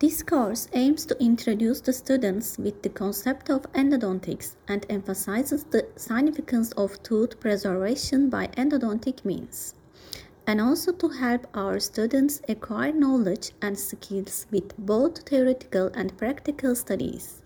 This course aims to introduce the students with the concept of endodontics and emphasizes the significance of tooth preservation by endodontic means, and also to help our students acquire knowledge and skills with both theoretical and practical studies.